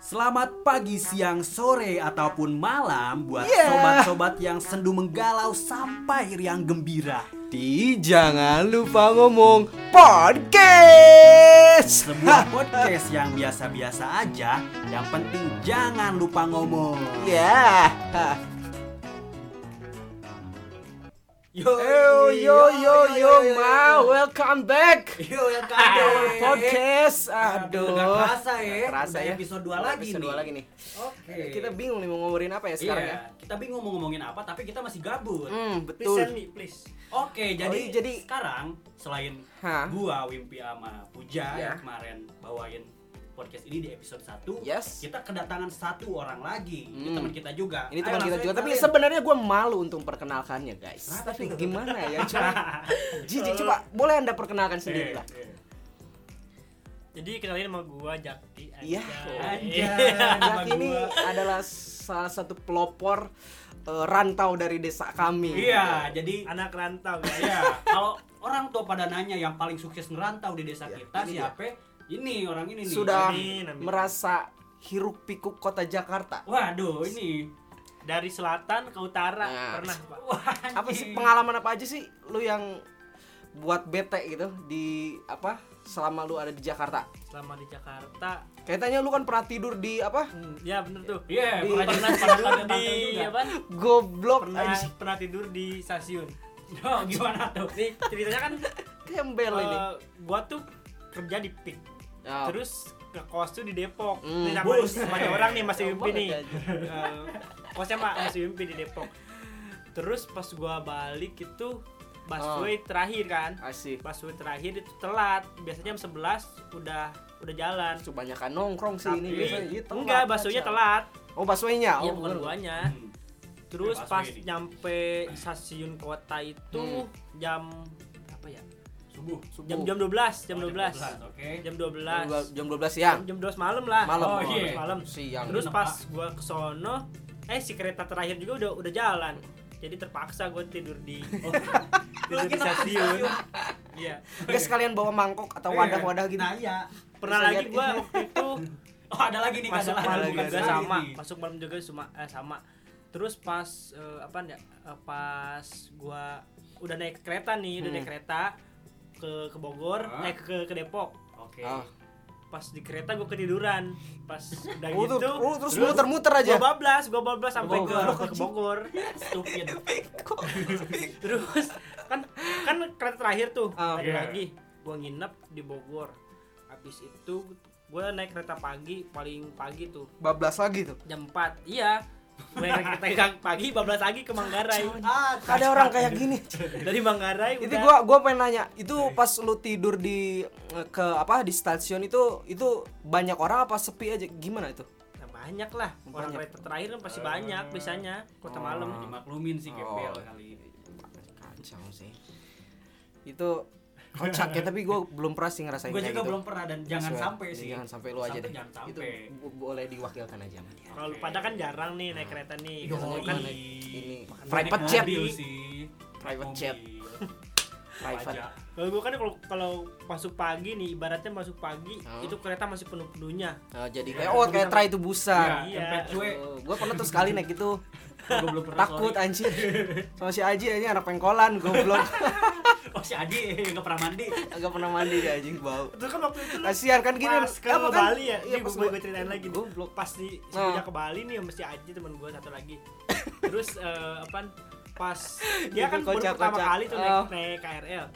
Selamat pagi, siang, sore, ataupun malam buat Yeah. sobat-sobat yang sendu menggalau sampai riang gembira. Di jangan lupa ngomong podcast. Sebuah podcast yang biasa-biasa aja, yang penting jangan lupa ngomong. Ya. Yo Yo yo yo yo ma, welcome back. Yo yang Our podcast. Aduh, nggak kerasa ya. Kerasa ya. episode 2 lagi Episode nih. dua lagi nih. Oke. Kita bingung nih mau ngomongin apa ya sekarang iya, ya. kita bingung mau ngomongin apa, tapi kita masih gabut. Hmm, Please betul. send me, please. Oke, jadi, iya, jadi- sekarang selain gua Wimpi sama Puja Ya. yang kemarin bawain podcast ini di episode 1 Yes. kita kedatangan satu orang lagi ini Hmm. teman kita juga Ini teman kita juga, tapi sebenarnya gue malu untuk memperkenalkannya guys. Kenapa Tapi gimana ya? Coba, Jiji coba boleh anda perkenalkan Eh, sendiri lah. eh. Jadi kenalin sama gua Jaki. Iya. Anjay, Jack nama ini gua. adalah salah satu pelopor eh, rantau dari desa kami. iya jadi Anak rantau iya kalau orang tua pada nanya yang paling sukses ngerantau di desa Iya, kita ini siapa ini orang ini nih Sudah amin. merasa hiruk pikuk kota Jakarta. waduh ini Dari selatan ke utara Nah. pernah, Pak. Wah, Apa sih pengalaman apa aja sih lu yang buat bete gitu di apa selama lu ada di Jakarta? Selama di Jakarta. Kayaknya lu kan pernah tidur di apa? Hmm, ya bener tuh. Iya, Di- pernah tidur di apa? Goblok Pernah anjing. pernah tidur di stasiun. Oh, gimana tuh? Nih ceritanya kan Gembel ini. eh, gua tuh kerja di PIK. Ya. Terus ke kos tuh di Depok. Hmm, Nih sama bus. sama ada orang nih masih Wimpi nih. ya. Eh, kosnya Pak masih Wimpi di Depok. Terus pas gua balik itu busway terakhir kan. Asik. busway terakhir itu telat biasanya jam 11 udah udah jalan Kebanyakan nongkrong sih ini tapi biasanya. Iya, telat, enggak busway-nya kacau. telat Oh, busway-nya. iya Oh, bukan bener. guanya Hmm. terus Busway pas ini. nyampe stasiun kota itu Hmm. jam apa ya Subuh. Subuh. jam jam 12 jam Oh, 12 Oke. jam 12 jam 12 siang. jam 12 malam lah Malam. Oh, jam iya. 12 malam Siang. terus pas gua ke sono eh si kereta terakhir juga udah udah jalan jadi terpaksa gue tidur di tidur di stasiun iya Enggak sekalian bawa mangkok atau wadah-wadah gitu. Nah, iya. pernah Bisa lagi ini. waktu itu Oh, ada lagi nih, masuk ada lagi. malam juga sama masuk malam juga sama eh, sama terus pas eh, apa ya pas gua udah naik kereta nih udah Hmm. naik kereta ke ke Bogor Hah? eh ke ke Depok Oke. Ah. pas di kereta gua ketiduran pas udah Oh, gitu oh, terus muter-muter aja. gua bablas gua bablas sampai ke, Bogor. ke Bogor Stupid. terus kan kan kereta terakhir tuh Ah, tadi iya. lagi gua nginep di Bogor habis itu gua naik kereta pagi paling pagi tuh Bablas lagi tuh. jam 4 iya kereta pagi bablas lagi ke Manggarai Ah, Ada orang kayak gini. dari Manggarai itu gua gua pengen nanya, itu pas lu tidur di ke apa di stasiun itu itu banyak orang apa sepi aja? Gimana itu? Ya, banyak lah orang Banyak. kereta terakhir kan pasti banyak biasanya kota Oh. malam dimaklumin sih gembel Oh. kali. Kacau sih. Itu kocak ya, tapi gua belum pernah sih ngerasain Gue juga gitu. belum pernah dan jangan Swear. sampai sih. Jangan sampai lu aja deh. Jangan Itu sampai. bo- boleh diwakilkan aja sama dia. kalau lu pada kan jarang nih naik kereta nih biasanya Kan kan naik ini private jet. mobil sih. Private jet. Private. Kalau gue kan kalau kalau masuk pagi nih ibaratnya masuk pagi Oh. itu kereta masih penuh penuhnya Nah, jadi Iya, kayak oh kayak try itu busan. Iya, Iya. cuek. Oh, gua pernah tuh sekali naik itu Gue belum pernah takut sorry. anjir. Sama si Aji aja anak pengkolan goblok. Oh si Adi nggak pernah mandi. Agak pernah mandi dia anjing bau. itu kan waktu itu Kasihan kan gini pas ke apa kan? Bali ya Iya, ini pas gue gua- ceritain lagi nih. Goblok. pas di Nah. ke Bali nih mesti aja teman gue satu lagi terus eh, apa pas dia kan baru kocak, pertama kocak. kali tuh naik, Oh. naik KRL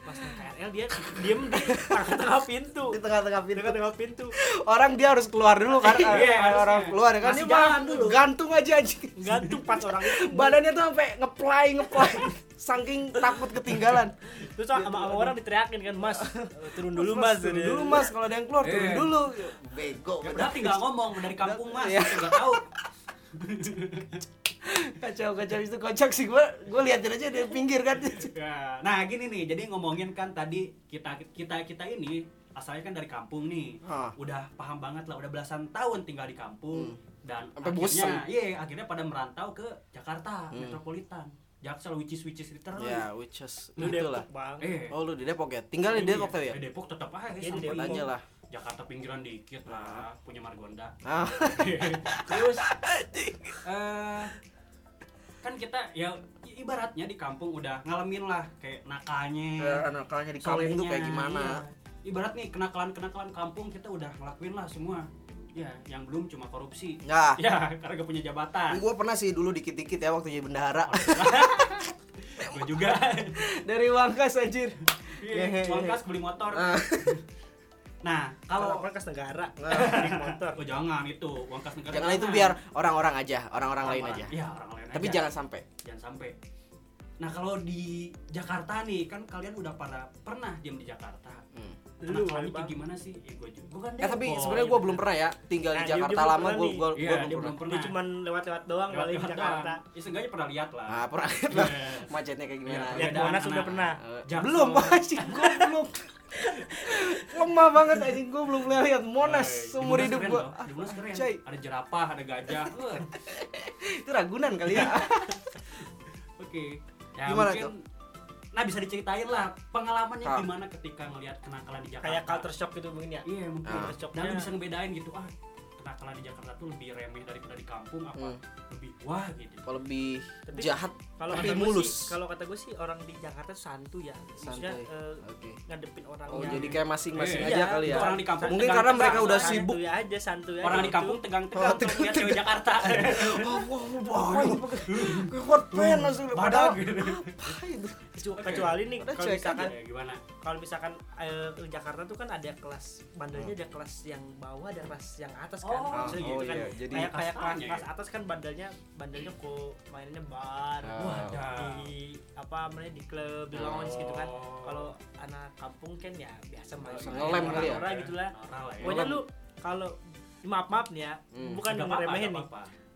pas naik KRL dia diem di tengah-tengah pintu Di tengah-tengah di pintu. tengah-tengah pintu Orang dia harus keluar dulu kan. Iya, harusnya. orang keluar kan Masih dia jalan dulu. gantung aja anjing. gantung pas orang itu Badannya tuh sampai ngeplay ngeplay saking takut ketinggalan. terus sama, sama orang diteriakin kan mas eh, turun dulu mas turun dulu mas kalau ada yang keluar turun Eh. dulu. Bego. Udah tinggal ngomong dari kampung mas, Iya. nggak tahu. Kacau kacau itu kocak sih gua gua liatin aja dari pinggir kan. Ya, Nah gini nih, jadi ngomongin kan tadi kita kita kita ini asalnya kan dari kampung nih, Hah. udah paham banget lah, udah belasan tahun tinggal di kampung dan Sampai akhirnya, iya akhirnya pada merantau ke Jakarta Hmm. metropolitan, Jaksel which is which is. Ya, which is lu. Depok bang Eh, Oh lu di Depok ya? Tinggal di Depok tuh ya? Di Depok tetap aja Iya, di sampai Depok. aja lah. Jakarta pinggiran dikit lah punya Margonda Ah, terus eh kan kita ya ibaratnya di kampung udah ngalamin lah kayak nakalnya eh, nakalnya di kampung tuh kayak gimana? iya. ibarat nih kenakalan kenakalan kampung kita udah ngelakuin lah semua ya yang belum cuma korupsi Nah, ya karena gak punya jabatan gue pernah sih dulu dikit-dikit ya waktu jadi bendahara. gue juga Dari Wangkas anjir. Iya, uang kas beli motor Ah. Nah Kalau kalau kas negara, Nah. naik motor. oh jangan itu uang kas negara Jangan itu biar orang-orang aja, orang-orang lain aja. Iya, orang lain Tapi aja. jangan sampai. jangan sampai nah kalau di Jakarta nih kan kalian udah pada pernah diam di Jakarta Hmm. Kenakalannya Bang. kayak gimana sih ya, gue juga gue kan Eh tapi sebenarnya gue belum pernah ya tinggal di Nah, Jakarta lama gue gue Iya, belum pernah. Dia cuman lewat-lewat doang kali di Jakarta. Ya, seenggaknya pernah lihat lah Ah, pernah. Macetnya kayak gimana? Iya, Lihat Perbedaan Monas udah anak. pernah. Eh, belum anjing gue belum. Lemah banget anjing gue belum pernah lihat Monas di seumur hidup gue. Di Monas keren. Cai, Ada jerapah, ada gajah. Itu Ragunan kali ya. Oke. Ya, Gimana mungkin, tuh? Nah bisa diceritain lah pengalamannya Ah. gimana ketika ngelihat kenakalan di Jakarta. Kayak culture shock gitu mungkin ya. Iya mungkin. Ah. Dan lu bisa ngebedain gitu ah kenakalan di Jakarta tuh lebih remeh daripada di kampung apa Hmm. lebih wah gitu. Kalau lebih Tapi jahat Kalau gue mulus. kalau kata gue sih orang di Jakarta tuh santuy ya. Maksudnya Santai. eh, Oke. ngadepin orang Oh, yang jadi kayak masing-masing Iya, aja kali ya. Orang di kampung Mungkin karena mereka udah sibuk. aja, santuy aja. Orang di gitu. kampung tegang-tegang Oh, lihat cewek Jakarta. Wah, wah, wah, hot pen langsung? Kecu- kecuali nih kalau misalkan Ya, gimana? kalau misalkan eh, di Jakarta tuh kan ada kelas bandelnya ada kelas yang bawah ada kelas yang atas kan Oh, Maksudnya oh gitu kan iya, jadi kayak kayak kelas, kastanya kelas ya? atas kan bandelnya bandelnya kok mainnya bar. Wadah. di apa namanya di klub di lounge gitu kan Oh. kalau anak kampung kan ya biasa main ngelem kali ya? nora gitu lah Norak lah ya. pokoknya lu kalau maaf maaf nih ya Hmm. bukan ngeremehin nih.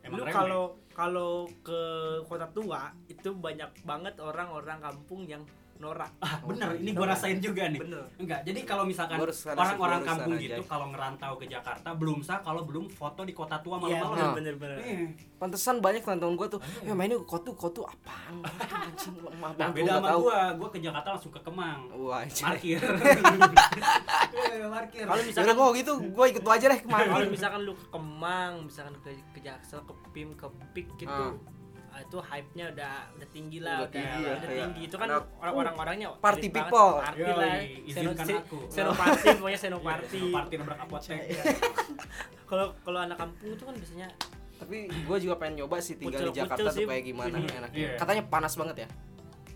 Emang lu kalau kalau ke kota tua itu banyak banget orang-orang kampung yang norak ah bener ini gua rasain juga nih. bener Enggak, jadi kalau misalkan orang-orang kampung gitu kalau ngerantau ke Jakarta belum sah kalau belum foto di kota tua iya malam-malam. bener bener bener Iya. Pantesan banyak teman-teman gue tuh, ya mainnya ke kotu, kotu apaan? Anjing, lemah Nah, banget beda sama gua, gua ke Jakarta langsung ke Kemang. Wah. Parkir. Iya, parkir. kalau Yaudah misalkan gua gitu, gua ikut aja deh kalau ke mana? misalkan lu ke Kemang misalkan ke ke Jaksel ke Pim ke Pik gitu ah, itu hype-nya udah udah tinggi lah Udah udah, tinggi udah, ya, tinggi itu kan orang orang-orangnya Party elit banget, people. party Yoi, lah izinkan seno, aku. seno party pokoknya seno party Iya, party nabrak apotek. kalau kalau anak kampung itu kan biasanya Tapi gua juga pengen nyoba sih tinggal di Kucel-kucel Jakarta tuh sih. kayak gimana Ini. enaknya. Iya. Katanya panas banget ya.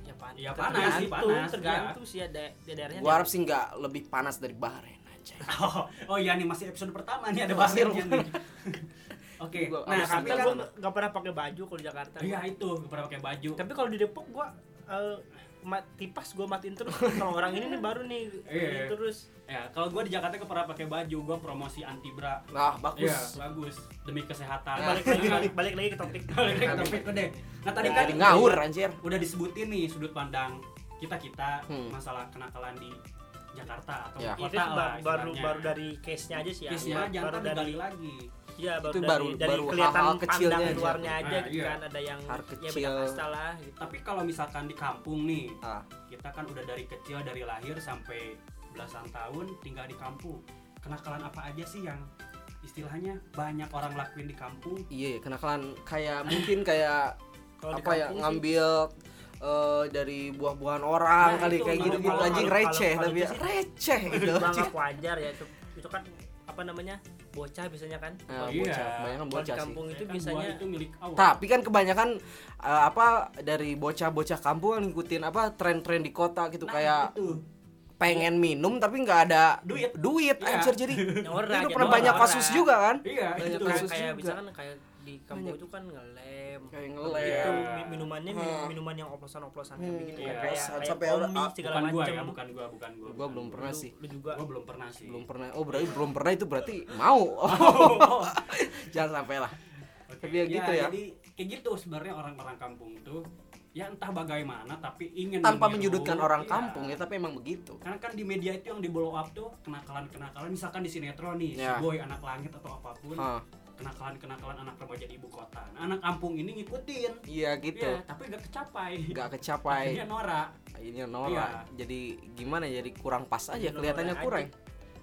ya pan Iya, panas sih, tergantung, panas, tergantung sih ada di daerahnya Gua harap sih nggak lebih panas dari Bahrain aja. Oh, oh iya nih masih episode pertama nih ada bahasanya nih. Oke. Gua- Nah, tapi Jakarta kan gua nggak pernah pakai baju kalau di Jakarta iya itu pernah pakai baju. tapi kalau di Depok gua eh, mat, kipas gua matiin terus kalau orang ini nih baru nih Iya. ini terus Ya, kalau gua di Jakarta gak pernah pakai baju, gua promosi anti bra. Nah, bagus. Iya, bagus. Demi kesehatan. Balik lagi balik, balik lagi ke topik Balik lagi ke topik deh. Nah, tadi kan ngawur anjir. udah disebutin nih sudut pandang kita-kita Hmm. masalah kenakalan di Jakarta atau Ya. kota itu lah baru baru, istilahnya. baru dari case nya aja sih ya Case-nya Baru- jangan baru dari digali lagi. Ya baru Itu dari, baru- dari baru kelihatan hal-hal kecilnya pandang aja. luarnya aja Ah, gitu iya. kan ada yang Hal ya beda kecil. kasta lah gitu. Tapi kalau misalkan di kampung nih, Ah, kita kan udah dari kecil dari lahir sampai belasan tahun tinggal di kampung. Kenakalan apa aja sih yang istilahnya banyak orang lakuin di kampung? iya, kenakalan kayak mungkin kayak apa ya sih, ngambil eh, dari buah-buahan orang Nah, kali itu, kayak gitu gitu anjing receh tapi ya receh gitu itu anggap wajar ya itu itu kan apa namanya bocah biasanya kan Nah, Iya. bocah, kebanyakan kalau di bocah sih. kampung itu Ya kan biasanya itu milik Allah. Tapi kan kebanyakan eh, apa dari bocah-bocah kampung kan ngikutin apa tren-tren di kota gitu Nah, kayak itu. pengen minum tapi nggak ada Duit. duit Iya. anjir jadi itu pernah banyak kasus juga kan Iya, Banyak itu. kasus kayak juga. misalkan kayak di kampung Banyak. itu kan ngelem kayak itu ngelem mi- minumannya Hmm. min- minuman yang oplosan-oplosan kayak Hmm, begitu iya. kayak kayak Sampai ah, segala bukan gua macam ya, bukan gua, bukan gua. gua belum pernah Lu- sih lu juga Gua belum pernah sih. belum pernah oh berarti belum pernah itu berarti mau jangan sampai lah Tapi ya gitu ya. Jadi kayak gitu sebenarnya orang-orang kampung tuh ya entah bagaimana tapi ingin tanpa meniru. menyudutkan orang Iya. kampung ya tapi emang begitu Karena kan di media itu yang di blow up tuh kenakalan-kenakalan misalkan di sinetron nih, Ya. si boy anak langit atau apa pun, Hah, kenakalan-kenakalan anak remaja di ibu kota. Nah, anak kampung ini ngikutin. iya gitu Iya, tapi gak kecapai. nggak kecapai Akhirnya norak. ini norak Iya. jadi gimana ya, jadi kurang pas aja Jadi kelihatannya norak kurang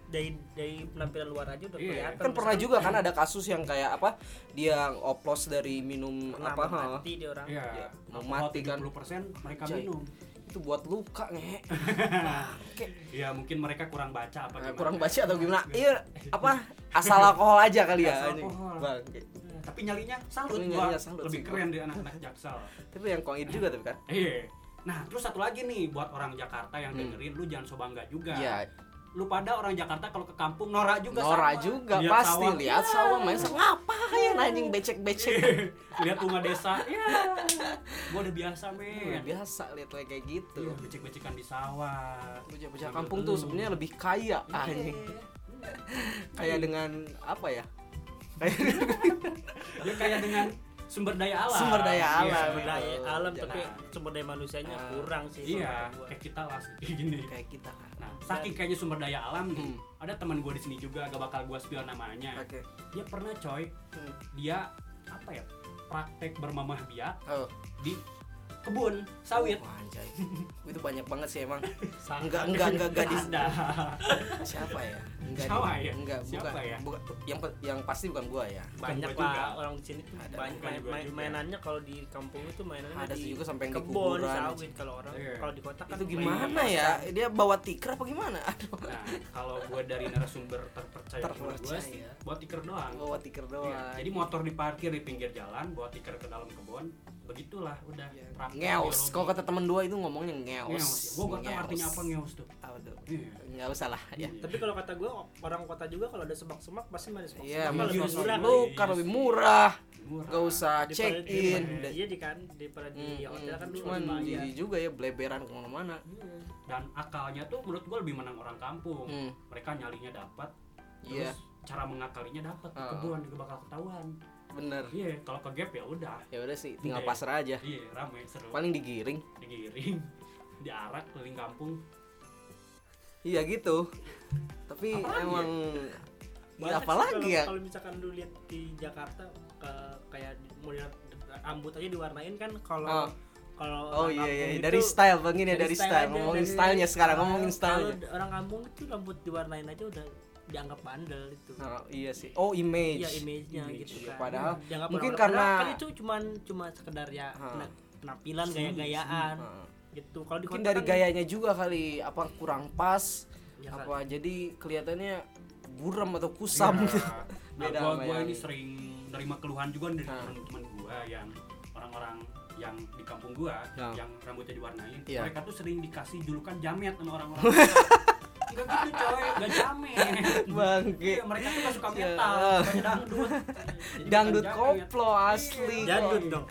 dari dari penampilan luar aja udah Iya. kelihatan kan pernah juga kan ada kasus yang kayak apa dia oplos dari minum pernah apa ha, mati dia orang Iya, Ya, mati kan. 70% mereka Anjay. minum. itu buat luka nge. Ya mungkin mereka kurang baca apa gimana. kurang baca atau gimana iya apa asal alkohol aja kali ya Asal alkohol. Bangke. Tapi nyalinya salut Tapi nyalinya salut Lebih sih. keren di anak-anak Jaksel. tapi yang koin juga tapi kan Iya. Nah, terus satu lagi nih buat orang Jakarta yang Hmm. dengerin lu jangan so bangga juga. Iya, Lu pada orang Jakarta kalau ke kampung norak juga Nora sama. juga Lihat pasti sawah, lihat ya. sawah main sama ngapain anjing becek-becek Lihat rumah desa. Ya. Gua udah biasa, men. biasa lihat kayak gitu Iya, becek-becekan di sawah. bocah-bocah Sambil kampung tuh sebenarnya lebih kaya anjing kayak dengan apa ya kayak Ya kayak dengan sumber daya alam. Sumber daya Iya. alam. sumber daya alam Jangan. tapi sumber daya manusianya Ah. kurang sih Iya, kayak kita lah kayak gini. kayak kita Nah, saking kayaknya sumber daya alam nih. Hmm. Ada teman gue di sini juga, gak bakal gue spill namanya. oke Dia pernah coy, Hmm. dia apa ya? Praktek bermamah biak oh di kebun sawit. Wah, anjay itu banyak banget sih emang enggak enggak enggak gadis siapa ya enggak Siapa ya? enggak Siapa bukan ya? bukan yang yang pasti bukan gua ya banyak gua lah juga. orang di sini tuh Ada. banyak main, gua main- juga. mainannya kalau di kampung itu mainannya Ada di sih juga sampai di kebun kuburan, sawit kalau orang Iya. kalau di kota kan itu gimana ya dia bawa tikar apa gimana aduh Nah, kalau gue dari narasumber terpercaya, menurut gue sih Terpercaya. buat tiker doang. bawa tikar Iya, doang Jadi motor diparkir di pinggir jalan, bawa tiker ke dalam kebun, begitulah udah. Iya. praktek ngeos kalau kata temen dua itu ngomongnya ngeos Ngeos. Gue gak tahu artinya apa ngeos tuh. apa tuh Iya. nggak usah lah ya tapi kalau kata gue orang kota juga kalau ada semak-semak pasti main semak Iya, semak lebih murah lu- kan lebih murah Murah. gak usah check di- in iya di kan daripada di Hmm, hotel kan lu cuman harus bayar. jadi juga ya bleberan ke mana-mana Dan akalnya tuh menurut gue lebih menang orang kampung. Hmm. Mereka nyalinya dapat, Iya. terus cara mengakalinya dapat Ah. kebun juga bakal ketahuan. Bener Iya, kalau ke gap ya udah. ya udah sih tinggal Iya. pasrah aja Iya, rame seru. paling digiring Digiring, diarak keliling kampung. iya gitu tapi Apalagi emang Banyak ya, sih apalagi ya kalau misalkan lu lihat di Jakarta ke kayak model rambut aja diwarnain kan kalau Oh. kalau oh orang iya iya kampung dari itu- style begini ya dari style style aja, ngomongin dari- stylenya sekarang ngomongin stylenya kalau orang kampung itu rambut diwarnain aja udah dianggap bandel itu Oh, iya sih oh image Iya image-nya Image, gitu iya. kan. Padahal Dianggap mungkin orang- karena- kan itu cuman cuma sekedar ya Ha. pena- penampilan gaya-gayaan gitu. Kalau di mungkin kota dari kan- gayanya juga kali apa kurang pas ya kan. apa jadi kelihatannya buram atau kusam gitu Nah, Beda gua, gua yang- ini sering nerima keluhan juga dari Nah. teman-teman gua yang orang-orang yang di kampung gua Nah. yang rambutnya diwarnain. Iya. Mereka tuh sering dikasih julukan jamet sama orang-orang. bangke Iya, mereka tuh suka Iya. metal, dangdut. Dangdut jamet. koplo asli Jadut dong.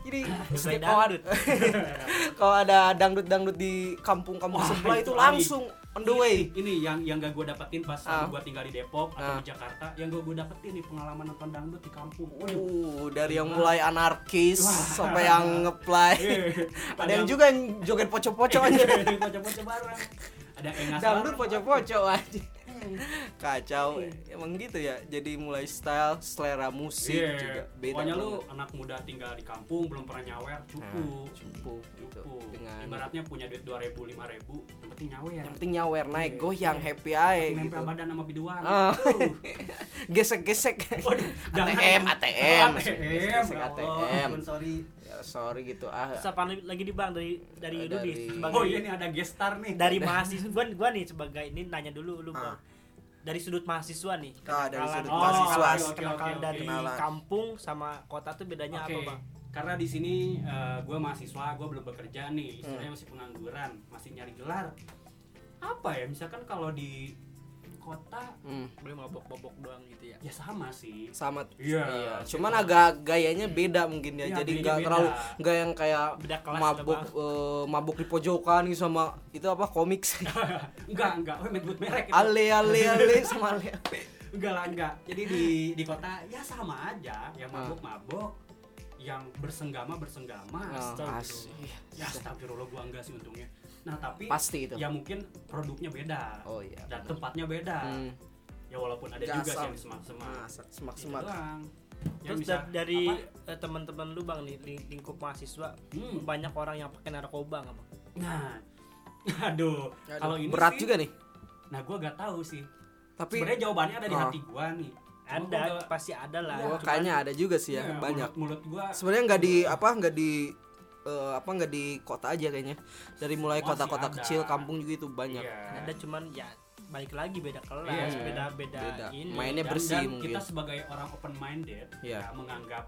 jadi setiap dangdut. kalau ada, kalau ada dangdut dangdut di kampung-kampung sebelah itu langsung on the way Ini yang yang gak gue dapetin pas Ah. gue tinggal di Depok atau Ah. di Jakarta, yang gue dapetin nih pengalaman nonton dangdut di kampung. Uh, dari yang mulai anarkis sampai yang ngeplay. Iya. Ada yang juga yang joget pocok-pocok aja. Pocok-pocok bareng. Ada engas Dangdut bareng. pocok-pocok aja. Kacau. Emang gitu ya. Jadi mulai style, selera musik Iya. juga beda. Pokoknya lu banget. anak muda tinggal di kampung belum pernah nyawer, cukup. Nah, cukup gitu. Cukup. Dengan Ibaratnya punya duit 2000 5000, yang penting nyawer. yang penting nyawer naik Iya. goyang happy aja Nempel gitu. badan sama biduan. Tuh. Gesek-gesek. Waduh, jangan. ATM, ATM. ATM. Gesek ya ATM. Allah, ampun, sorry. Ya, sorry gitu ah. Apaan lagi di bang dari dari Eh, dari- sebagai Oh iya nih ada gestar nih. dari mahasiswa gua, gua nih sebagai ini nanya dulu lu bang Ah. dari sudut mahasiswa nih Ah, dari sudut Oh, mahasiswa. oke, oke, kenakalan oke, dari kenalan. kampung sama kota tuh bedanya Oke, apa bang Karena di sini gue mahasiswa, gue belum bekerja nih, Hmm. istilahnya masih pengangguran, masih nyari gelar. Apa ya? Misalkan kalau di kota Hmm, boleh mabok-mabok doang gitu ya ya sama sih. sama Iya. Cuman agak gayanya beda mungkin ya. Iya, Jadi nggak terlalu nggak yang kayak beda kelas mabuk eh, mabuk di pojokan gitu sama itu apa komik enggak, enggak, oh menyebut merek itu. ale ale ale sama ale Enggak lah, enggak. Jadi di di kota ya sama aja, yang Ah. mabuk-mabuk, yang bersenggama bersenggama. Oh, Astagfirullah. Ya astagfirullah gua enggak sih untungnya. Nah, tapi pasti itu ya mungkin produknya beda. oh iya Dan tempatnya beda. Hmm, Ya walaupun ada juga sih Gasam. yang semak-semak. masak semak Itu semak doang. Yang terus bisa- da- dari eh, teman-teman lu bang nih ling- lingkup mahasiswa Hmm. banyak orang yang pakai narkoba nggak bang Nah, aduh, kalau ini berat sih, juga nih Nah, gua gak tahu sih. Tapi sebenarnya jawabannya ada di Oh. hati gua nih ada gua pasti ada lah Iya, gua cuman- kayaknya ada juga sih ya, Iya, banyak. mulut, mulut gua Sebenarnya nggak di apa nggak di eh, apa nggak di kota aja kayaknya. Dari mulai kota-kota kecil, kampung juga itu banyak. Iya. ada cuman ya balik lagi beda kelas Iya. beda beda Beda. ini Mainnya Dan- bersih dan mungkin. kita sebagai orang open minded Iya. ya menganggap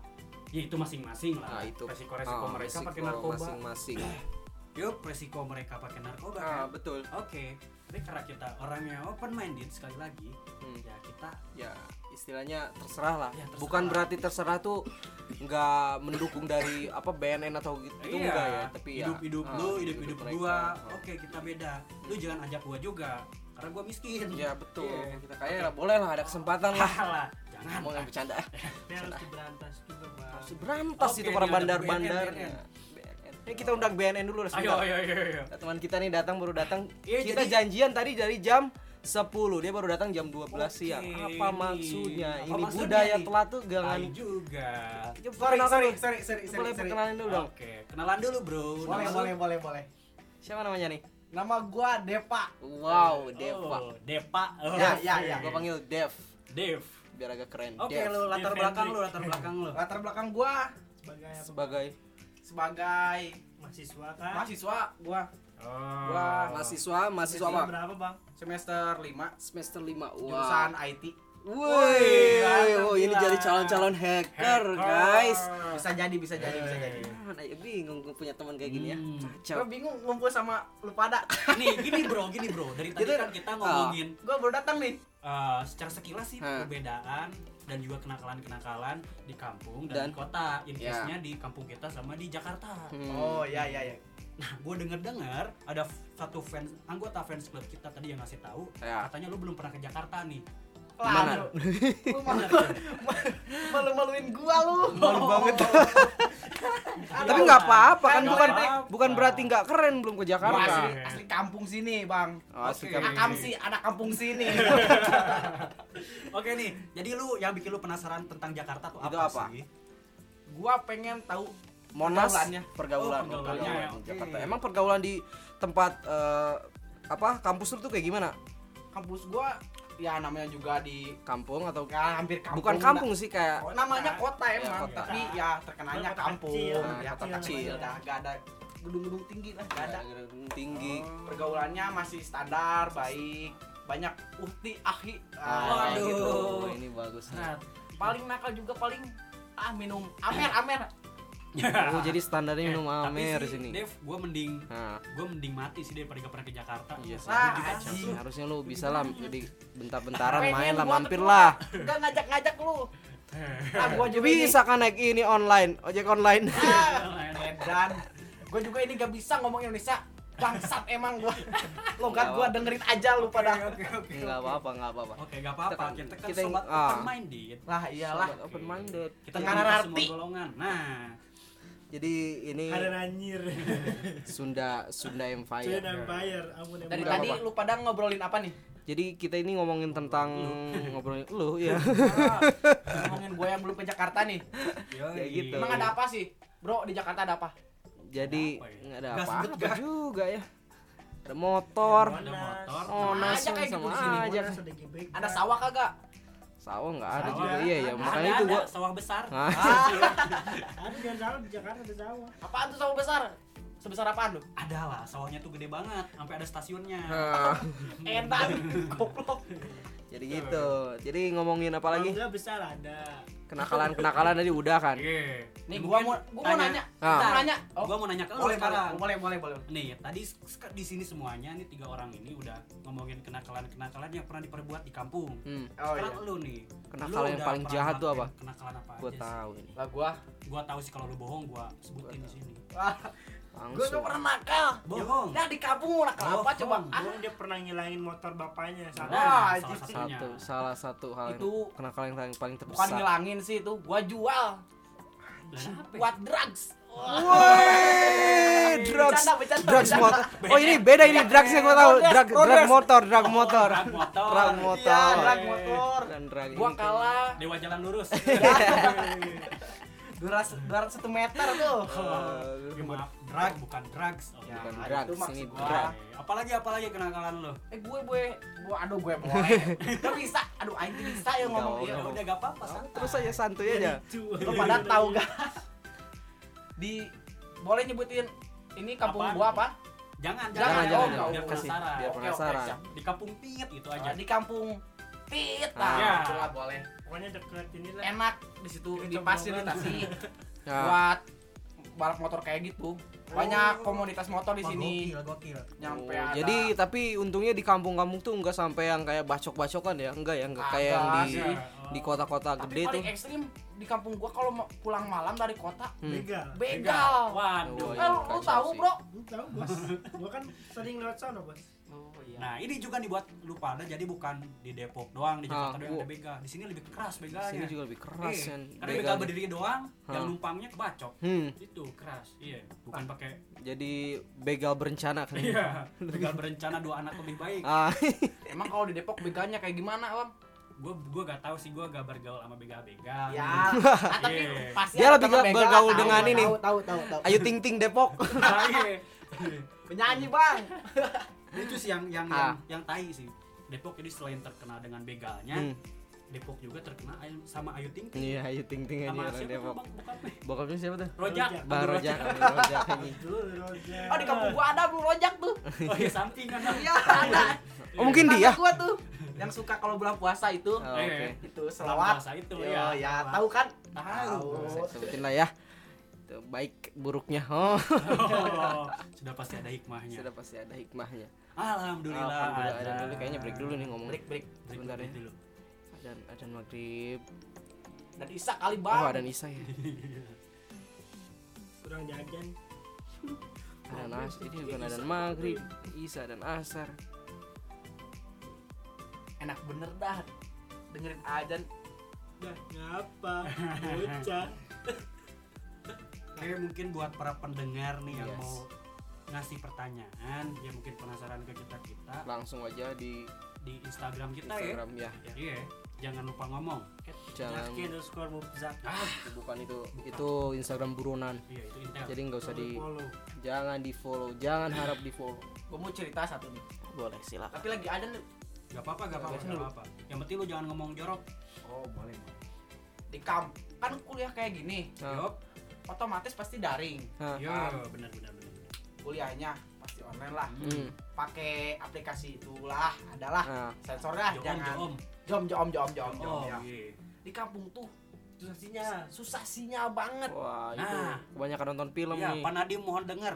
ya itu masing-masing lah Nah, itu resiko-resiko ah, mereka resiko pakai narkoba masing-masing. yuk resiko mereka pakai narkoba Ah, kan betul. oke tapi karena kita orangnya open minded sekali lagi Hmm. ya kita ya istilahnya terserah lah. Ya, terserah. bukan berarti terserah tuh nggak mendukung dari apa BNN atau gitu itu iya, enggak ya tapi hidup ya hidup ah, lu hidup hidup mereka. gua. Oke kita beda. Lu jangan ajak gua juga karena gua miskin. Ya betul. Iya. kita kaya lah boleh lah ada kesempatan lah. Halah, jangan. Mau yang bercanda. Harus diberantas juga bang. Harus berantas itu para. Ya, BNN. Ini kita undang BNN dulu lah ayo sebentar. ayo ayo, ayo. Nah, teman kita nih datang baru datang. Iya, kita jadi- janjian tadi dari jam 10 dia baru datang jam 12 siang Oke, apa ini. maksudnya Apa ini maksudnya budaya nih? telat tuh jangan Ayo juga Ya, Sorry, sorry, sorry, sorry, sorry, boleh sorry. perkenalan dulu dong oke kenalan dulu bro Boleh, Nama lu? boleh, boleh, boleh. siapa namanya nih Nama gua Depa. wow Deva oh, Depa oh, Ya, ya, ya. gua panggil Dev Dev biar agak keren oke Dev lu latar Dev belakang Hendrik. lu latar belakang lu Latar belakang gua sebagai apa? sebagai sebagai mahasiswa kan mahasiswa gua oh. Wah, mahasiswa, mahasiswa Mahasiswa apa? berapa bang semester 5 Semester 5. Wah. jurusan IT. Woi, oh, ini jadi calon-calon hacker, guys. Bisa jadi, bisa jadi, bisa jadi. Mana ya bingung gue punya teman kayak gini ya. Hmm. Kacau. Gua bingung ngumpul sama lu pada. nih gini bro gini bro dari tadi Gitu. kan kita ngomongin Gua baru datang nih. eh, secara sekilas sih Hah. perbedaan dan juga kenakalan-kenakalan di kampung dan, Dan- di kota in Ya. case-nya di kampung kita sama di Jakarta Hmm. Oh, iya iya iya. Nah gue denger dengar ada satu fans anggota fans club kita tadi yang ngasih tahu Ya. katanya lu belum pernah ke Jakarta nih Mana? Lu malu malu-maluin gua lu. Malu banget. Tapi nggak apa-apa kan bukan bukan berarti nggak keren belum ke Jakarta. asli, asli kampung sini, Bang. Oh, asli Oke. kampung. Akam sih, anak kampung sini. oke nih jadi lu yang bikin lu penasaran tentang Jakarta tuh Itu apa, apa? sih gua pengen tahu Monas Pergaulannya. pergaulan, Oh, pergaulannya, pergaulan di oke. Jakarta. Emang pergaulan di tempat eh, apa kampus lu tuh kayak gimana? kampus gua ya namanya juga di Kampung atau ya, hampir kampung. bukan kampung sih kayak Oh, namanya kota Ya, emang, kota. tapi ya terkenalnya Kota kampung. kecil. ya, Kota kota kecil. kecil. Dah, gak ada gedung-gedung tinggi lah, gak ada. tinggi. Pergaulannya masih standar, baik. Banyak uhti, ahi. Ah, Waduh. gitu. Ini bagus nih. Nah, paling nakal juga paling ah minum amer amer. Oh, jadi standarnya minum Eh, amer di sini. Dev gue mending Nah, gue mending mati sih daripada gak pernah ke Jakarta iya sih. Ah, anjing. harusnya lu bisa lah jadi bentar-bentaran main lah mampir lah. Enggak ngajak-ngajak lu. Ah, gua juga Bisa kan naik ini online, ojek online. Ini, ah. Gua juga ini gak bisa ngomong Indonesia. Bangsat emang gua. Logat gua dengerin aja lu pada. Enggak apa-apa, enggak apa-apa. Oke, gak apa-apa. Kita kan- Kita kan sobat ah. open minded. Lah iyalah. Sobat Open minded. Kita arti. semua golongan. Nah, Jadi ini ada anjir Sunda Sunda Empire. empire ampun Dari Udah, tadi lu pada ngobrolin apa nih? Jadi kita ini ngomongin tentang ngobrolin lu ya. Ah, ngomongin gua yang belum ke Jakarta nih. Kayak gitu. Emang ada apa sih? Bro, di Jakarta ada apa? Jadi Apa ya? nggak ada sebut gas. juga ya. Ada motor. Ada motor. Oh, nas aja kayak gitu di sini. Ada sawah kagak? Sawah nggak ada Sawah. juga iya ya. Ada, Makanya itu gua sawah besar. Hah? Ah, ada di Jakarta ada sawah apaan tuh sawah besar? Sebesar apaan lu? Ada lah, sawahnya tuh gede banget, sampai ada stasiunnya. Nah, Edan, goblok. jadi gitu. Jadi ngomongin apa lagi? Besar ada Kenakalan-kenakalan tadi udah kan. Iya. Nih gua mau gua mau nanya. Ah. Gua mau nanya. Oh, gua mau nanya ke boleh, sekarang. boleh, boleh, boleh, boleh. Nih, tadi di sini semuanya nih tiga orang ini udah ngomongin kenakalan-kenakalan yang pernah diperbuat di kampung. Hmm, Oh Sekarang iya. lu nih. Kenakalan lu yang paling jahat tuh apa? Kenakalan apa gua aja tahu ini. Lah gua. sih? Gua tahu sih kalau lu bohong, gua sebutin di sini. Gua gak pernah nakal. Bohong. Nah di kampung mau nakal apa Bohong. coba? Ah, dia pernah ngilangin motor bapaknya Nah, salah Wah, salah. Satu, salah satu hal yang Itu kenakalan yang paling, paling bukan terbesar. ngilangin sih itu, gua jual buat drugs. Woi, drugs, Bercanda, bercanda, drugs bercanda. motor. Oh ini beda ini drugsnya gua tahu. Progress, Drug, drug progress. motor, drug motor, Drag motor. drug Iya, motor. drug motor. Dan drug Gua kalah Dewa jalan lurus. 200 201 meter tuh. Ya, maaf, drug bukan drugs oh, Ya, Bukan itu drugs, maksud ini gua. drug. Apalagi apalagi kenakalan lo Eh gue gue gue aduh gue boleh. Gak bisa. Aduh aing bisa ya ngomong iya. ya udah gak apa-apa Oh, santai. terus aja santuy aja Lu pada tahu gak? Di boleh nyebutin ini kampung Apaan? gua apa? jangan Jangan, jangan, oh, jangan, biar penasaran biar penasaran. di kampung Pit itu aja Ah, di kampung Pit. Ah. Nah, Ya. boleh. pokoknya deket inilah Enak di situ Dekat difasilitasi Nah, buat balap motor kayak gitu. Banyak komunitas motor di sini. gokil gokil Nyampe oh, ada. jadi tapi untungnya di kampung-kampung tuh enggak sampai yang kayak bacok-bacokan ya enggak ya enggak kayak yang di sih. di kota-kota tapi gede tuh ekstrim di kampung gua kalau mau pulang malam dari kota Hmm. begal begal. waduh Oh, Eh, lu kacau tahu, sih. Bro? lu tahu bos gua kan sering lewat sana bos Oh iya. Nah ini juga nih buat lu pada jadi bukan di Depok doang di Ah, Jakarta doang gua- ada begal di sini lebih keras sini begalnya juga lebih keras Iya, kan karena begal berdiri doang yang Hah. numpangnya kebacok hmm itu keras iya bukan pakai jadi begal berencana kan iya begal berencana dua anak lebih baik ah Emang kalau di Depok begalnya kayak gimana, Bang? gue gue gak tahu sih gue gak bergaul sama begal-begal Ya, ah, tapi Iya. pasti Dia lebih gak bergaul tahu, dengan ini. Tahu, tahu, tahu, tahu. ayo ting ting Depok Nah, iya. Penyanyi, Bang. itu sih yang yang Ah. yang, yang tai sih. Depok jadi selain terkenal dengan begalnya Hmm. Depok juga terkenal ayu- sama Ayu Ting Ting. Iya ayo ting ting aja orang Depok. Bang? Bokapnya bokapnya siapa tuh? Rojak. Bang Rojak. Rojak. Ini. Oh, di kampung gua ada Bang Rojak tuh. oh iya sampingan Iya, ada. oh mungkin Tetangga dia. Gua tuh. Yang suka kalau bulan puasa itu. Oh, oke. Itu Selawat selawat. puasa itu Yo, ya ya, tahu kan? Tahu. Sebutin lah ya Itu baik buruknya. Oh. Oh, sudah pasti ada hikmahnya. Sudah pasti ada hikmahnya. Alhamdulillah, Alhamdulillah. Ada. ada dulu kayaknya break dulu nih ngomong Break, break. Break sebentar ya. dulu. Dan ada maghrib. Dan Isa kali, oh Bang. ada Nisa ya? Kurang jajan. Ada nas ini bukan ada maghrib. Isa dan Asar. Enak bener dah. Dengerin ajan. dah ngapa? Bocah Oke, mungkin buat para pendengar nih yang Yes. mau ngasih pertanyaan, ya mungkin penasaran ke kita kita langsung aja di di Instagram kita Instagram ya ya. Iya, jangan lupa ngomong. jangan Ah, bukan itu itu Instagram buronan iya itu intel. jadi nggak usah di follow jangan di follow jangan harap di follow Gua mau cerita satu nih. boleh silakan Tapi lagi ada nih. Gak apa-apa, gak apa-apa, gak apa-apa. Yang penting lu jangan ngomong jorok. Oh, boleh. Di kamp kan kuliah kayak gini, Nah. Otomatis pasti daring. Yo, kan. benar benar benar. Kuliahnya pasti online lah. hmm, Pakai aplikasi itulah, adalah nah, sensornya Jom, jangan jom. jom jom jom jom jom Oh, ya. iya. Di kampung tuh susah sinyal, susah sinyal banget. wah itu Nah. kebanyakan nonton film Iya, nih Pak Nadiem mohon denger.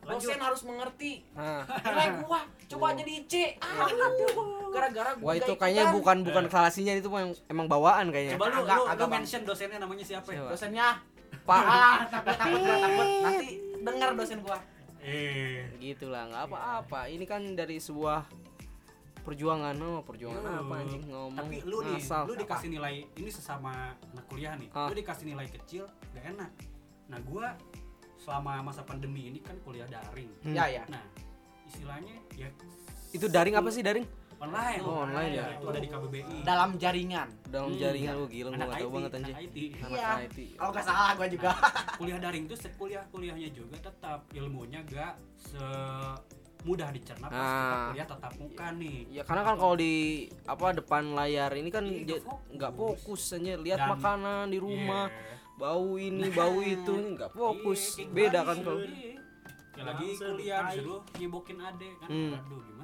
Dosen harus mengerti. nah Nilai gua coba jadi C. Aduh, gara-gara gua wah itu kayaknya ikutan. bukan bukan kalasinya itu emang, emang bawaan kayaknya Coba lu Agak- lu, agak lu mention dosennya namanya siapa ya? Siapa? dosennya pak ah takut takut gua takut nanti dengar dosen gua Eh. gitulah nggak apa-apa ini kan dari sebuah perjuangan oh perjuangan Yo. apa anjing ngomong Tapi lu nih, lu dikasih nilai ini sesama anak kuliah nih. Ah. Lu dikasih nilai kecil, gak enak. Nah, gua selama masa pandemi ini kan kuliah daring. Hmm. ya ya Nah, istilahnya ya itu daring apa sih daring online. Oh, online ya. Itu ada di KBBI. dalam jaringan dalam Hmm, jaringan iya. lu gila nggak tahu IT, banget anjing anak IT. anak Iya. IT kalau nggak salah gua juga kuliah daring tuh kuliah kuliahnya juga tetap ilmunya gak semudah dicerna pas kita Ah. kuliah tatap muka nih ya karena kan kalau di apa depan layar ini kan Iya, nggak fokus. fokus aja lihat Dan- makanan di rumah Iya. bau ini bau itu nggak fokus Iya, beda kan kalau Iya. Ya lagi kuliah disuruh nyibukin adek kan Hmm. aduh gimana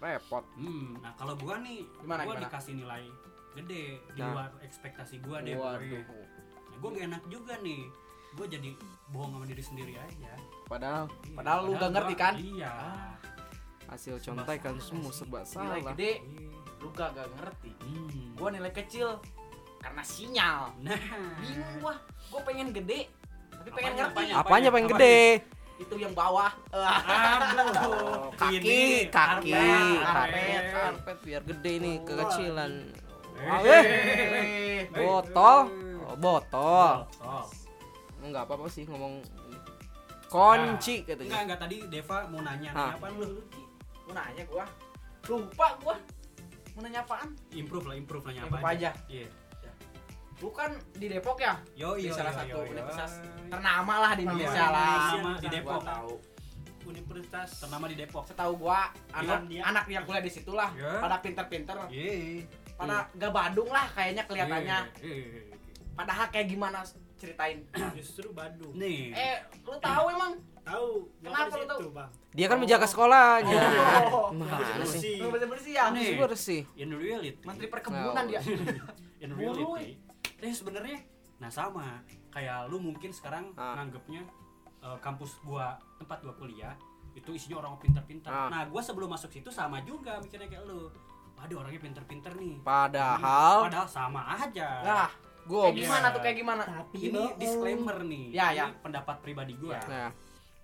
repot hmm nah kalau gua nih Gimana, gua gimana? dikasih nilai gede di Nah. luar ekspektasi gua deh waduh pokoknya. nah, gua gak enak juga nih gua jadi bohong sama diri sendiri aja padahal Iya, Padahal lu nggak gua- ngerti kan? iya hasil contekan salah semua sih. serba nilai salah gede Iya. lu gak, gak ngerti Hmm. gua nilai kecil karena sinyal nah bingung gua gua pengen gede tapi pengen Apanya, ngerti apanya? apanya pengen gede itu yang bawah. Ah, aduh kaki kaki. Karpet, karpet. biar gede nih Oh, kekecilan. Eh. eh botol. Oh, botol. Oh. enggak apa apa sih ngomong. Kunci Enggak, katanya. Enggak tadi Deva mau nanya nih apaan lu? mau nanya gua. Lupa gua. Mau nanya apaan? Improve lah, improve nanya Improve apa aja. Iya. Lu kan di Depok ya? Yo Di yo salah yo, satu yo, yo. universitas ternama lah di Indonesia Ternama lah. di Ternama di Gua Depok. tahu. Universitas Ternama di Depok. Setahu gua anak dia. anak yang kuliah di situ lah Ya. pada pinter-pinter, Ye. pada gak Badung lah kayaknya kelihatannya. Ye, ye, ye. Padahal kayak gimana ceritain? justru Bandung. Nih. Eh, lu tahu emang? Tahu Kenapa lu tahu? Bang? Dia kan menjaga sekolahnya. Oh. Mana sih? Bersih. Bersih-bersih ya? Nih. Bersih. In reality. Menteri perkebunan dia. in reality. Eh sebenarnya nah sama kayak lu mungkin sekarang Ah. nganggepnya eh, kampus gua tempat gua kuliah itu isinya orang pintar-pintar. Ah. Nah, gua sebelum masuk situ sama juga mikirnya kayak lu. Waduh, orangnya pintar-pintar nih. Padahal Padahal sama aja. Nah, gue kayak gimana tuh kayak gimana? Tapi ini bohong. disclaimer nih. Ya, Ini ya. pendapat pribadi gua. Ya. Nah,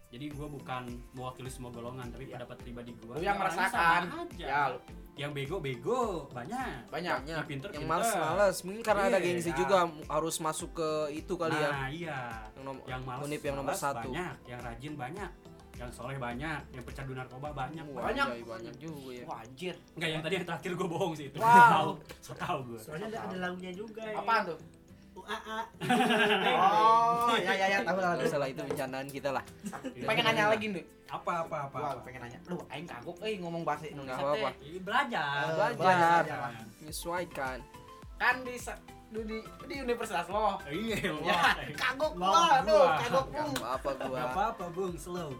Jadi gua bukan mewakili semua golongan, tapi pendapat pribadi gua. Lu Ya, yang orangnya merasakan. sama aja. Ya, lu. Yang bego-bego banyak. banyak. banyak. Yang pinter, Yang pinter. males-males. Mungkin karena ada Iya. gengsi juga harus masuk ke itu kali ya. Nah, iya. Yang, nom- Yang malas Unip yang nomor satu. banyak, yang rajin banyak, yang soleh banyak, yang pecandu narkoba banyak. Wah, Banyak. anjay, banyak juga ya. Wah, anjir. Enggak yang tadi yang terakhir gue bohong sih itu. Wow. Tahu, so tahu gue. Soalnya ada, ada lagunya juga. ya. Apaan tuh? UAA. Oh, ya ya ya tahu lah. Salah itu bencandaan kita lah. Pengen nanya lagi nih. Apa apa apa. Gua apa. pengen nanya. Lu aing kagok euy ngomong bahasa Indonesia Nggak. Ih, belajar. Eh, Belajar. belajar. Menyesuaikan. Kan di di di, universitas lo. Iya, Ya, kagok Lo, gua, aduh, kagok bung. apa-apa gua. Gak apa-apa, Bung, slow.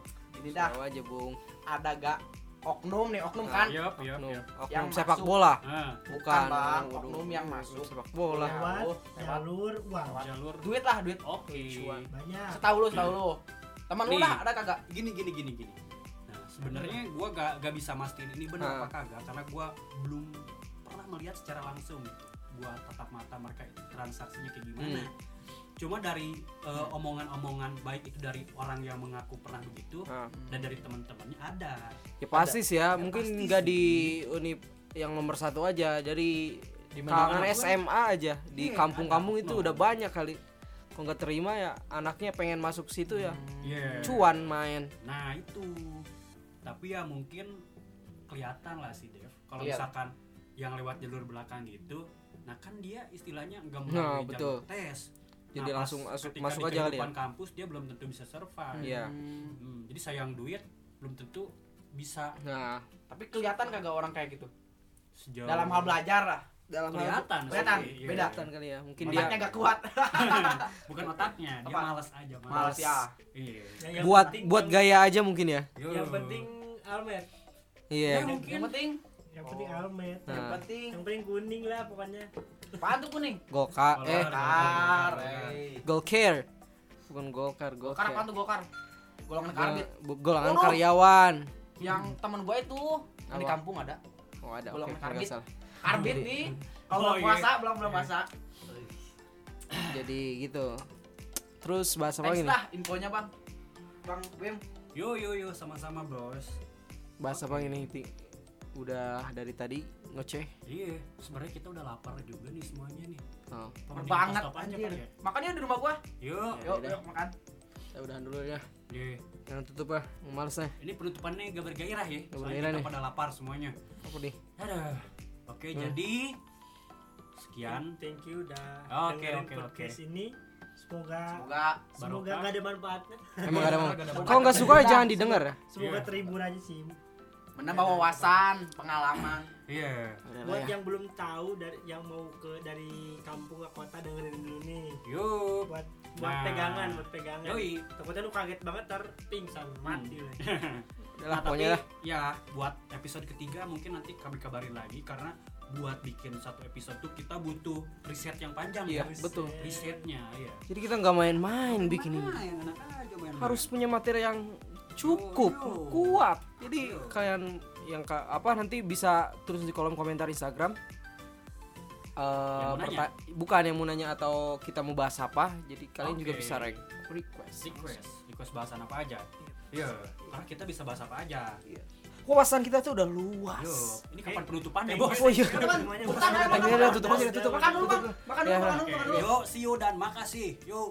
Ini dah Tahu aja, Bung. ada gak oknum nih, oknum Nah, kan? Yup, yup, Oknum, yup. oknum Yang sepak masuk. bola. Nah, Bukan, Bang. Oknum yang masuk. sepak bola. Lewat Oh, jalur uang. jalur Duit lah, duit. Oke. Cuan. Banyak. Setahu lu, setahu lu. Temen lu dah ada kagak? Gini gini gini gini. Nah, sebenarnya gua gak, gak bisa mastiin ini benar Ah. apa kagak karena gua belum pernah melihat secara langsung gitu. Gua tatap mata mereka itu transaksinya kayak gimana. Hmm. Cuma dari eh, omongan-omongan baik itu dari orang yang mengaku pernah begitu Nah, dan dari teman-temannya ada. ya pasti sih ya, Ya, mungkin nggak di unip yang nomor satu aja, dari Di kalangan. SMA aja di Iya, kampung-kampung itu No. udah banyak kali. Kalau nggak terima ya anaknya pengen masuk situ ya, Iya. cuan main. Nah, itu. Tapi ya mungkin kelihatan lah sih, Dev. Kalau Iya. misalkan yang lewat jalur belakang gitu, nah kan dia istilahnya enggak Nah, melalui betul. jalur tes. Jadi Nah, langsung masuk masuk aja kali ya. kampus dia belum tentu bisa survive. Iya. Hmm. Hmm, jadi sayang duit belum tentu bisa Nah, Tapi kelihatan kagak orang kayak gitu. sejauh Dalam hal belajar lah. dalam hal kelihatan sih, Kelihatan, iya. beda. kelihatan kali ya. Mungkin dia Otaknya gak kuat. bukan otaknya dia Apa? malas aja malas, Malas ya. iya Yang- yang buat penting buat yang- gaya aja mungkin ya. Yo. Yang penting almet. Iya. Ya, mungkin. Yang penting, Yang penting Oh. almet. Nah. yang penting. Yang penting kuning lah pokoknya. Tuh kuning? Golkar eh Golkar. Gokar. Golkar. eh. Golkar. Bukan Golkar, Gokar apaan Golkar. tuh gokar? Golongan karbit. Gol- Golongan Oh, karyawan. Yang temen gue itu yang di Apa? kampung ada. Oh, ada. Golongan nggak karbit. salah. Karbit nih. Kalau Oh, bulan iya. puasa, belum belum puasa. Jadi gitu. Terus bahas apa lagi nih? infonya bang. Bang Bim. yo yo yo sama-sama bos Bahas apa ini Ti? Udah dari tadi ngoceh. iya sebenarnya kita udah lapar juga nih semuanya nih Oh, Apa mending banget aja ya? Makannya di rumah gua. yuk Yuk, udah. yuk makan. ya udahan dulu ya. Iya. Jangan tutup ya. Males nih. ini penutupannya gak bergairah ya Gak bergairah nih. pada lapar semuanya Apa nih? Aduh. oke Hmm. jadi sekian Thank you udah Oke, oke, podcast ini. Semoga Semoga semoga gak ada manfaatnya. Emang gak ada ada Kalau nggak suka ya jangan didengar ya. Semoga Iya. terhibur aja sih. Menambah wawasan, pengalaman. iya lah Buat ya. yang belum tahu dari yang mau ke dari kampung ke kota dengerin dulu nih. yuk Buat buat Nah. pegangan, buat pegangan. yoi Takutnya lu kaget banget ntar pingsan mati lu. Udah lah Nah, pokoknya tapi lah. ya buat episode ketiga mungkin nanti kami kabarin lagi karena buat bikin satu episode tuh kita butuh riset yang panjang Iya, ya. betul. risetnya ya Jadi kita nggak main-main bikin ini. aja main Harus punya materi yang cukup, Yo, yo. kuat. Jadi Yo. kalian yang ka- apa nanti bisa tulis di kolom komentar Instagram. Eh, Yang mau perta- bukan yang mau nanya atau kita mau bahas apa. Jadi kalian juga Oke. bisa re- request. request request bahasan apa aja iya karena kita bisa bahas apa aja Wawasan kita tuh udah luas. Yo, ini kapan penutupannya Thank bos you, Oh, iya. semuanya. Bukan, makan, tutup aja, makan, tutup. Makan dulu bang, makan dulu, Ya, makan dulu, Oke, makan dulu. yuk see you dan makasih yuk